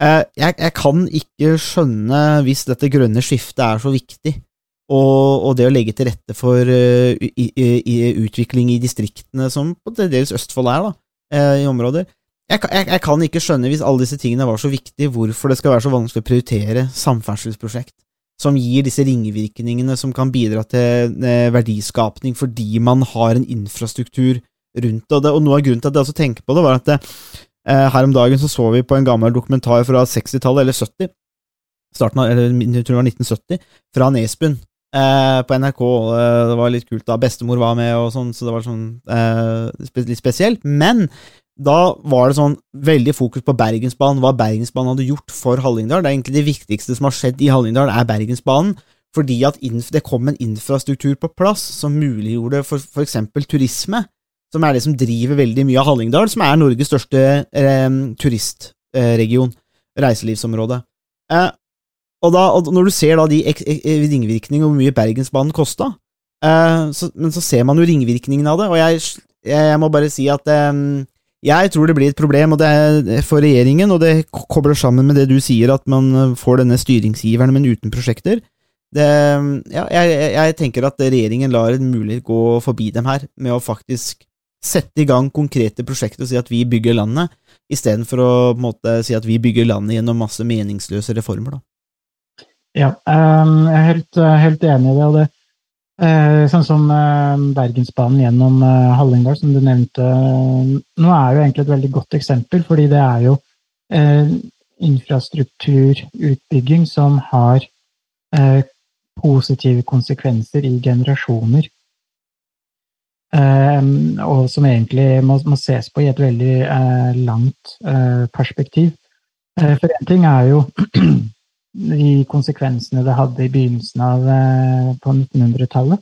Eh, jeg, jeg, kan ikke skjønne, hvis dette grønne skiftet er så viktig, og, og det å legge til rette for uh, i, i, utvikling i distriktene, som på dels Østfold er, da, eh, i områder jeg, jeg, jeg, kan ikke skjønne, hvis alle disse tingene var så viktige, hvorfor det skal være så vanskelig å prioritere samferdselsprosjekt som gir disse ringvirkningene som kan bidra til eh, verdiskapning fordi man har en infrastruktur rundt det. Og, noe av grunnen til at jeg også tenker på det, var at det, eh, her om dagen så, så vi på en gammel dokumentar fra 60-tallet, eller 70, starten av, eller jeg tror det var 1970, fra Nesbyen. Eh, på NRK, eh, det var litt kult da bestemor var med, og sånn, så det var sånn eh, litt spesielt. Men da var det sånn veldig fokus på Bergensbanen, hva Bergensbanen hadde gjort for Hallingdal. Det er egentlig det viktigste som har skjedd i Hallingdal, er Bergensbanen. Fordi at det kom en infrastruktur på plass som muliggjorde for, f.eks. turisme, som er det som driver veldig mye av Hallingdal, som er Norges største eh, turistregion, reiselivsområde. Eh, og, da, og, når du ser da de ringvirkningene og hvor mye Bergensbanen kosta, eh, men så ser man jo ringvirkningene av det, og jeg, jeg må bare si at eh, jeg tror det blir et problem er for regjeringen, og det kobler sammen med det du sier, at man eh, får denne styringsgiveren, men uten prosjekter. Det, ja, jeg, jeg, tenker at regjeringen lar en mulighet gå forbi dem her, med å faktisk sette i gang konkrete prosjekter og si at vi bygger landet, istedenfor å måte, si at vi bygger landet gjennom masse meningsløse reformer. Da. Ja, um, jeg er helt, helt enig i det. og det Eh, sånn som eh, Bergensbanen gjennom eh, Hallingdal, som du nevnte nå, er jo egentlig et veldig godt eksempel, fordi det er jo infrastrukturutbygging som har positive konsekvenser i generasjoner. og som egentlig må, må, ses på i et veldig langt perspektiv. for én ting er jo de konsekvensene det hadde i begynnelsen av eh, på 1900-tallet.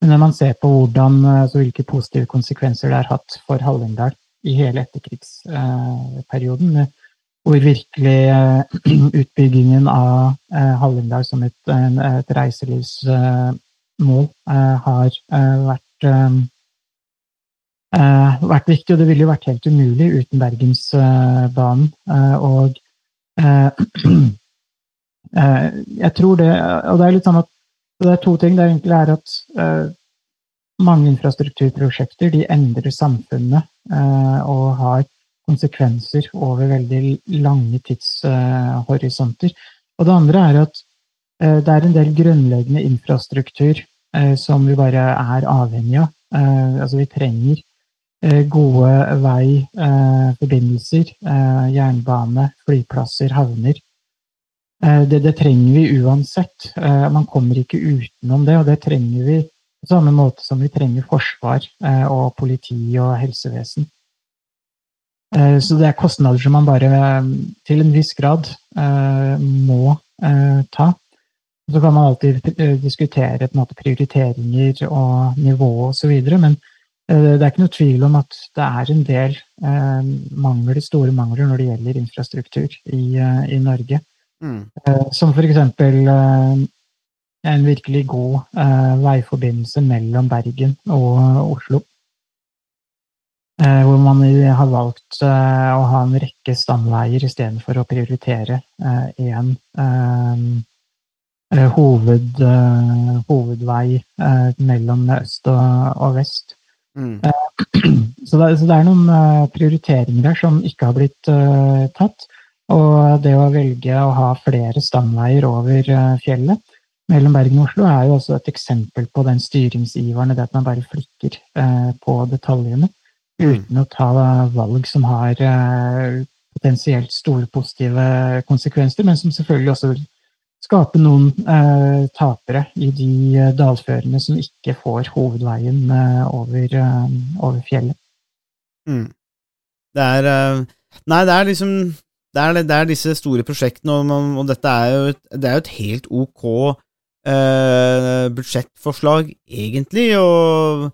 Men når man ser på hvordan, altså hvilke positive konsekvenser det har hatt for Hallingdal i hele etterkrigsperioden, hvor virkelig utbyggingen av Hallingdal som et, et reiselivsmål har vært vært viktig, og det ville jo vært helt umulig uten Bergensbanen. Og jeg tror det Og det er litt sånn at det er to ting. Det egentlig er at mange infrastrukturprosjekter de endrer samfunnet og har konsekvenser over veldig lange tidshorisonter. Og det andre er at det er en del grunnleggende infrastruktur som vi bare er avhengig av. Altså vi trenger gode veiforbindelser, jernbane, flyplasser, havner. Det, det, trenger vi uansett. Man kommer ikke utenom det, og det trenger vi på samme måte som vi trenger forsvar og politi og helsevesen. Så det er kostnader som man bare til en viss grad må ta. Så kan man alltid diskutere måte, prioriteringer og nivå osv., men det er ikke noe tvil om at det er en del mangler, store mangler når det gjelder infrastruktur i, i Norge. Mm. Som for eksempel en virkelig god veiforbindelse mellom Bergen og Oslo. Hvor man har valgt å ha en rekke stamveier istedenfor å prioritere én hoved, hovedvei mellom øst og vest. Mm. Så, det, så, det, er noen prioriteringer der som ikke har blitt tatt. Og det å velge å ha flere stamveier over fjellet mellom Bergen og Oslo er jo også et eksempel på den styringsiveren, det at man bare flikker på detaljene uten å ta valg som har potensielt store positive konsekvenser, men som selvfølgelig også vil skape noen eh, tapere i de dalførene som ikke får hovedveien eh, over, eh, over, fjellet. Mm. Det er Nei, det er liksom det er, det er disse store prosjektene, og, og dette er jo, et, det er jo et helt ok eh, budsjettforslag, egentlig. Og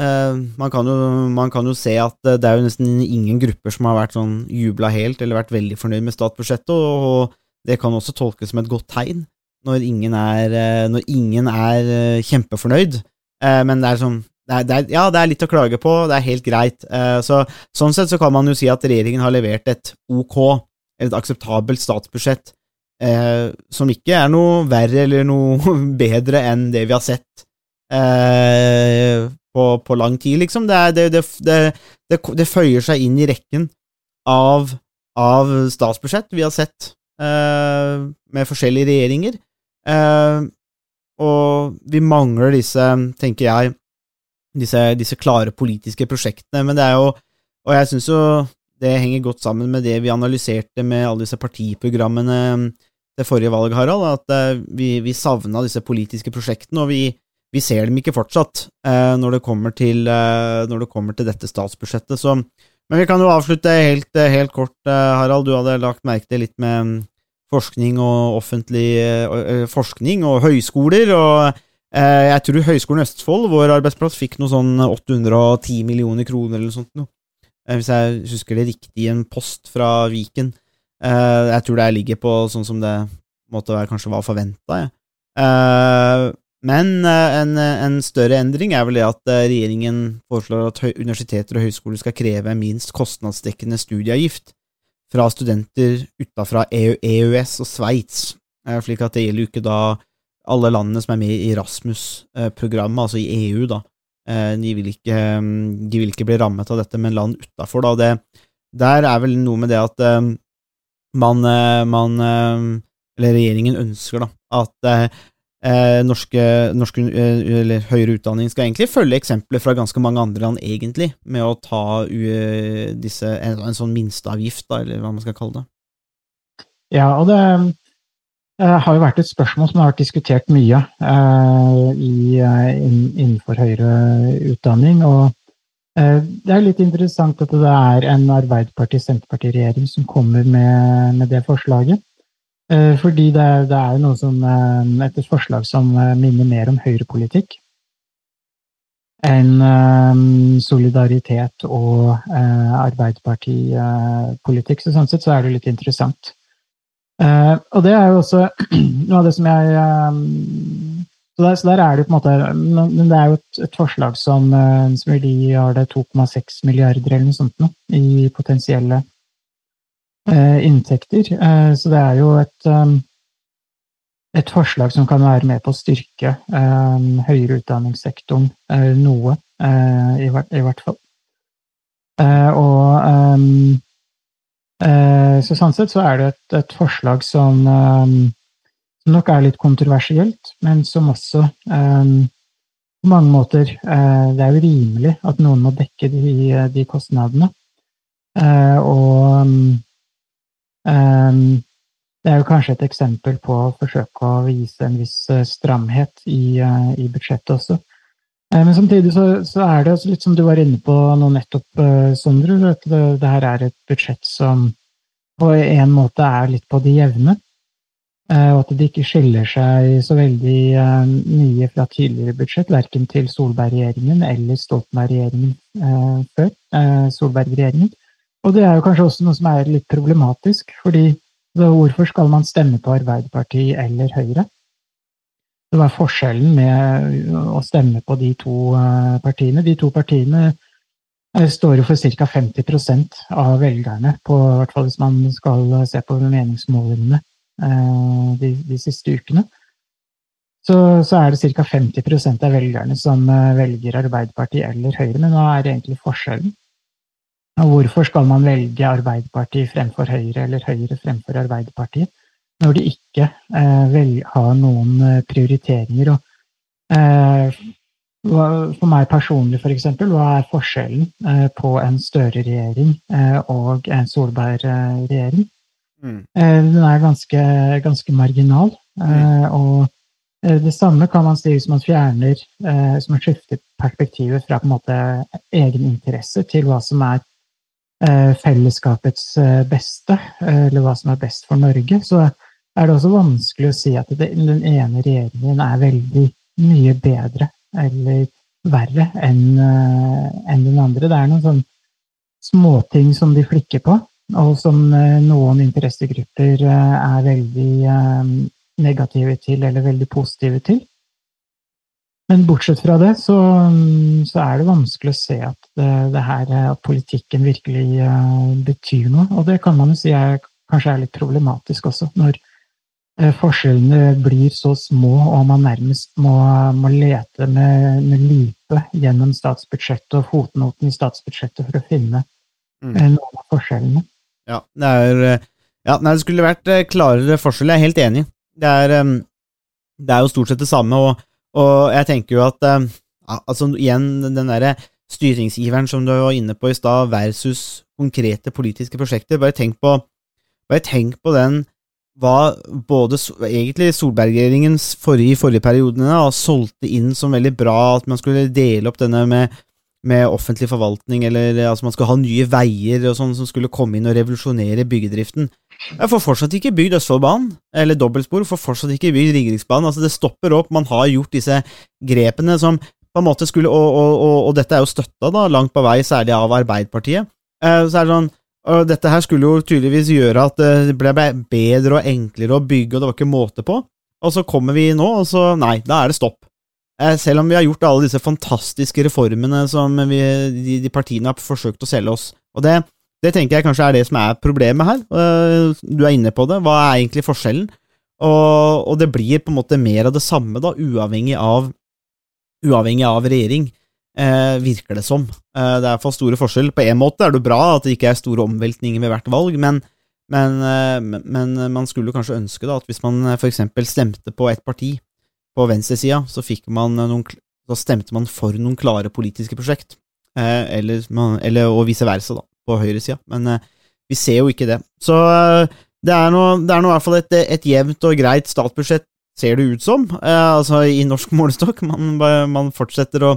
eh, man, kan jo, man, kan jo, se at det er jo nesten ingen grupper som har vært sånn jubla helt, eller vært veldig fornøyd med statsbudsjettet. Og, og det kan også tolkes som et godt tegn når ingen er, eh, når ingen er eh, kjempefornøyd. Eh, men det er sånn det er, det er, ja, det er litt å klage på, det er helt greit. Så, sånn sett så kan man jo si at regjeringen har levert et ok, et akseptabelt statsbudsjett, eh, som ikke er noe verre eller noe bedre enn det vi har sett eh, på, på, lang tid, liksom. Det, det, det, føyer seg inn i rekken av, av statsbudsjett vi har sett Eh, med forskjellige regjeringer. Eh, og vi mangler disse, tenker jeg, disse, disse, klare politiske prosjektene. Men det er jo Og jeg syns jo det henger godt sammen med det vi analyserte med alle disse partiprogrammene det forrige valg, Harald, at uh, vi, vi savna disse politiske prosjektene, og vi, vi, ser dem ikke fortsatt uh, når, det til, uh, når det kommer til dette statsbudsjettet. Så, men vi kan jo avslutte helt, helt kort, Harald. Du hadde lagt merke til litt med forskning og offentlig forskning og høyskoler. og Jeg tror Høgskolen Østfold, vår arbeidsplass, fikk noe sånn 810 millioner kroner eller noe sånt. Noe. Uh, hvis jeg husker det riktig, en post fra Viken. jeg tror det ligger på sånn som det måtte være, kanskje var forventa. Ja. men en, en, større endring er vel det at regjeringen foreslår at universiteter og høyskoler skal kreve minst kostnadsdekkende studieavgift fra studenter utafra EØS e og Sveits, eh, slik at det gjelder jo ikke da alle landene som er med i Rasmus-programmet, altså i EU, da. Eh, de vil, ikke, de vil ikke bli rammet av dette, men land utafor, da. Det, der er vel noe med det at eh, man, man Eller regjeringen ønsker, da, at eh, norske, norske eller høyere utdanning skal egentlig følge eksempler fra ganske mange andre land, egentlig, med å ta disse, en, en sånn minsteavgift, da, eller hva man skal kalle det. Ja, og det har jo vært et spørsmål som har vært diskutert mye uh, i, innenfor høyere utdanning. og det er litt interessant at det er en Arbeiderparti-Senterparti-regjering som kommer med, med det forslaget. Eh, fordi det, det er noe som eh, Et forslag som eh, minner mer om høyrepolitikk enn eh, solidaritet og eh, Arbeiderpartipolitikk. Så sånn sett så er det litt interessant. Eh, og det er jo også noe av det som jeg eh, så der, så der er det jo på en måte Men det er jo et, et forslag som, eh, som gi har det 2,6 milliarder eller noe sånt nå, i potensielle eh, inntekter. Så det er jo et, um, et forslag som kan være med på å styrke høyere utdanningssektoren noe, i, hvert, i hvert fall. Og eh, Så sånn sett så er det et, et forslag som, ehm, som nok er litt kontroversielt, men som også ehm, på mange måter eh, Det er jo rimelig at noen må dekke de, de kostnadene. Eh, og det er jo kanskje et eksempel på å forsøke å vise en viss eh, stramhet i, eh, i budsjettet også. Eh, Men samtidig så, så er det litt som du var inne på nå nettopp, eh, Sondre, at det, det her er et budsjett som på en måte er litt på det jevne. eh, Og at det ikke skiller seg så veldig mye fra tidligere budsjett, verken til Solberg-regjeringen eller Stoltenberg-regjeringen før Solberg-regjeringen. Og det er jo kanskje også noe som er litt problematisk, fordi hvorfor skal man stemme på Arbeiderpartiet eller Høyre? Hva var forskjellen med å stemme på de to eh, partiene? De to partiene eh, står jo for ca. 50% av velgerne, på, hvert fall hvis man skal se på meningsmålingene eh, de, de siste ukene. Så, så er det ca. 50% av velgerne som velger Arbeiderpartiet eller Høyre. Men hva er egentlig forskjellen? Og hvorfor skal man velge Arbeiderpartiet fremfor Høyre eller Høyre fremfor Arbeiderpartiet, når de ikke eh, vel, har noen eh, prioriteringer? Og, eh, for meg personlig, f.eks., hva er forskjellen på en Støre-regjering eh, og en Solberg-regjering? Mm. Eh, den er ganske, ganske marginal. Eh, og det samme kan man si hvis man fjerner eh, Hvis man skifter perspektivet fra på en måte egeninteresse til hva som er eh, fellesskapets beste, eller hva som er best for Norge, så er det også vanskelig å si at den ene regjeringen er veldig mye bedre eller verre enn en den andre. Det er noen sånne småting som de flikker på, og som eh, noen interessegrupper eh, er veldig eh, negative til eller veldig positive til. Men bortsett fra det, så, så er det vanskelig å se at, det, her, eh, at politikken virkelig eh, betyr noe. Og det kan man jo si er, kanskje er litt problematisk også, når eh, forskjellene blir så små og man nærmest må, må lete med, med lype gjennom statsbudsjettet og fotnoten i statsbudsjettet for å finne Mm. eh, noen av forskjellene. Ja, det er eh, Ja, nei, det skulle vært eh, klarere forskjell. Jeg er helt enig. Det er, eh, det er jo stort sett det samme, og, og jeg tenker jo at eh, ja, Altså, igjen, den derre styringsiveren som du var inne på i stad, versus konkrete politiske prosjekter. Bare tenk på, bare tenk på den hva både egentlig Solberg-regjeringen i forrige periodene da, solgte inn som veldig bra, at man skulle dele opp denne med med offentlig forvaltning, eller altså man skal ha nye veier og sånn som skulle komme inn og revolusjonere byggedriften. Jeg får fortsatt ikke bygd Østfoldbanen, eller dobbeltspor, får fortsatt ikke bygd Ringeriksbanen. Altså, det stopper opp. Man har gjort disse grepene som på en måte skulle Og, og, og, og dette er jo støtta da, langt på vei, særlig av Arbeiderpartiet. Eh, så er det sånn og dette her skulle jo tydeligvis gjøre at eh, det ble bedre og enklere å bygge, og det var ikke måte på. Og så kommer vi nå, og så Nei, da er det stopp. Eh, Selv om vi har gjort alle disse fantastiske reformene som vi, de, de partiene har forsøkt å selge oss. Og det, det tenker jeg kanskje er det som er problemet her. Eh, Du er inne på det. Hva er egentlig forskjellen? Og, og det blir på en måte mer av det samme, da, uavhengig av, uavhengig av regjering, eh, virker det som. Eh, det er iallfall store forskjeller. På en måte er det bra at det ikke er store omveltninger ved hvert valg, men, men, eh, men, man skulle kanskje ønske da, at hvis man f.eks. for eksempel stemte på et parti på venstresida, så, eh, så stemte man for noen klare politiske prosjekt. Eh, eller, eller og vice versa, da, på høyresida. Men eh, vi ser jo ikke det. Så eh, det er nå i hvert fall et, et jevnt og greit statsbudsjett, ser det ut som. Eh, altså i norsk målestokk. Man, man fortsetter å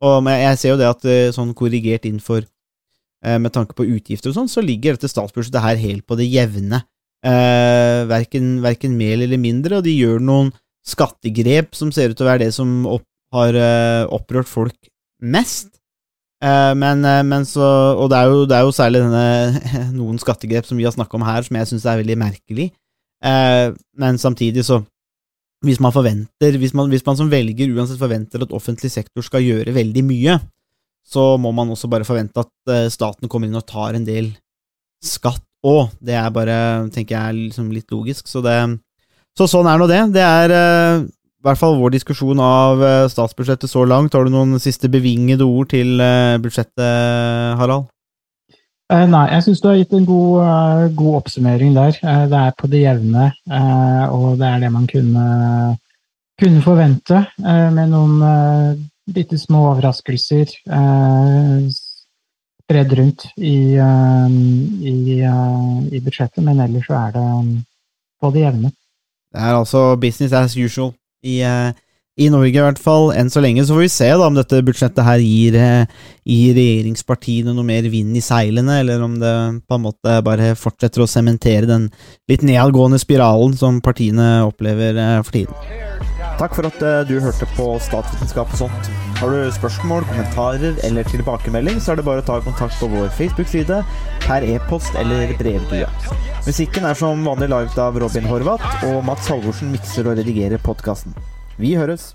og jeg ser jo det at eh, sånn korrigert inn for eh, Med tanke på utgifter og sånn, så ligger dette statsbudsjettet her helt på det jevne Eh, verken, verken mer eller mindre, og de gjør noen skattegrep som ser ut til å være det som opp, har eh, opprørt folk mest. Eh, men, men så Og det er, jo, det er jo særlig denne, noen skattegrep som vi har snakka om her, som jeg syns er veldig merkelig. Eh, men samtidig så Hvis man forventer hvis man, hvis man som velger uansett forventer at offentlig sektor skal gjøre veldig mye, så må man også bare forvente at eh, staten kommer inn og tar en del skatt òg. Det er bare, tenker jeg, liksom litt logisk. Så, det, så sånn er nå det. Det er uh, i hvert fall vår diskusjon av eh, statsbudsjettet så langt. Har du noen siste bevingede ord til budsjettet, Harald? Eh, nei, jeg syns du har gitt en god, eh, god oppsummering der. Eh, det er på det jevne, og det er det man kunne, kunne forvente. med noen bitte små overraskelser spredd rundt i, i, i budsjettet, men ellers så er det på det jevne. Det er altså business as usual i, i Norge, i hvert fall. Enn så lenge så får vi se da om dette budsjettet her gir, eh, gir regjeringspartiene noe mer vind i seilene, eller om det på en måte bare fortsetter å sementere den litt nedadgående spiralen som partiene opplever eh, for tiden. Takk for at eh, du hørte på Statsvitenskap og sånt. Har du spørsmål, kommentarer eller tilbakemelding, så er det bare å ta kontakt på vår Facebook-side, per e-post eller brevdue. Musikken er som vanlig laget av Robin Horvath, og Mats Halvorsen mikser og redigerer podkasten. Vi høres!